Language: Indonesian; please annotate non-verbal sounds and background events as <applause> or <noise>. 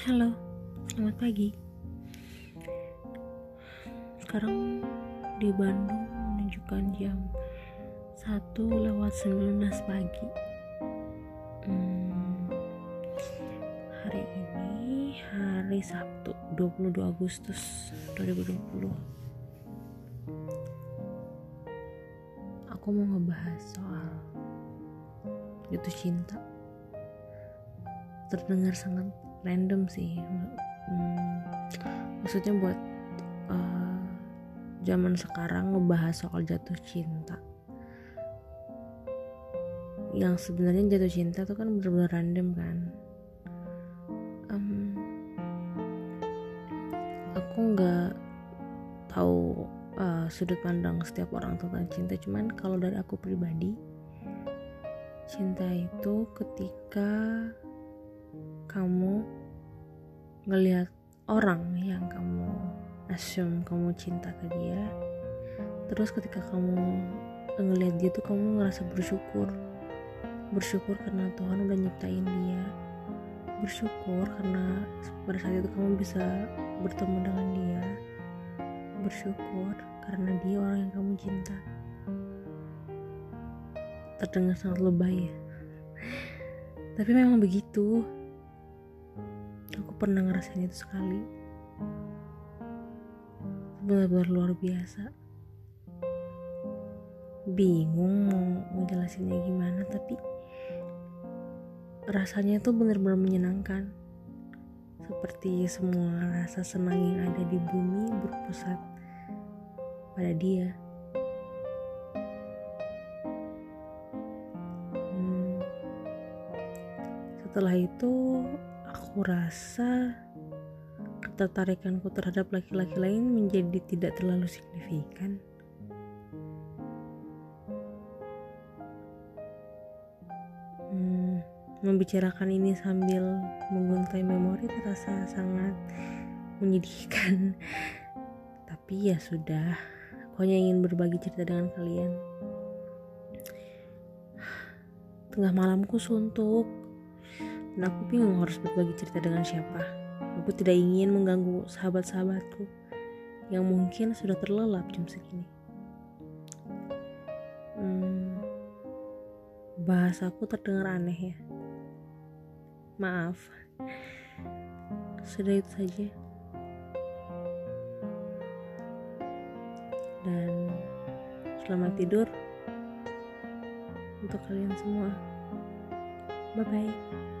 Halo, selamat pagi. Sekarang di Bandung menunjukkan jam 1 lewat 19 pagi. Hmm, hari ini hari Sabtu 22 Agustus 2020. Aku mau ngebahas soal jatuh cinta. Terdengar sangat random sih. Hmm, maksudnya buat uh, zaman sekarang ngebahas soal jatuh cinta. Yang sebenarnya jatuh cinta tuh kan bener-bener random kan. Aku nggak tahu uh, sudut pandang setiap orang tentang cinta. Cuman kalau dari aku pribadi cinta itu ketika kamu ngelihat orang yang kamu assume kamu cinta ke dia terus ketika kamu ngelihat dia tuh kamu ngerasa bersyukur. Bersyukur karena Tuhan udah nyiptain dia. Bersyukur karena pada saat itu kamu bisa bertemu dengan dia. Bersyukur karena dia orang yang kamu cinta. Terdengar sangat lebay ya. Tapi memang begitu aku pernah ngerasain itu sekali. Benar-benar luar biasa. Bingung mau ngejelasinnya gimana tapi rasanya itu benar-benar menyenangkan. Seperti semua rasa senang yang ada di bumi berpusat pada dia. Hmm. setelah itu aku rasa ketertarikanku terhadap laki-laki lain menjadi tidak terlalu signifikan. Hmm, membicarakan ini sambil menguntai memori terasa sangat menyedihkan. <laughs> Tapi ya sudah, aku hanya ingin berbagi cerita dengan kalian. <sighs> Tengah malamku suntuk, dan aku bingung harus berbagi cerita dengan siapa. Aku tidak ingin mengganggu sahabat-sahabatku yang mungkin sudah terlelap jam segini. Hmm, bahasaku terdengar aneh ya. Maaf. Sudah saja. Dan selamat tidur untuk kalian semua. Bye bye.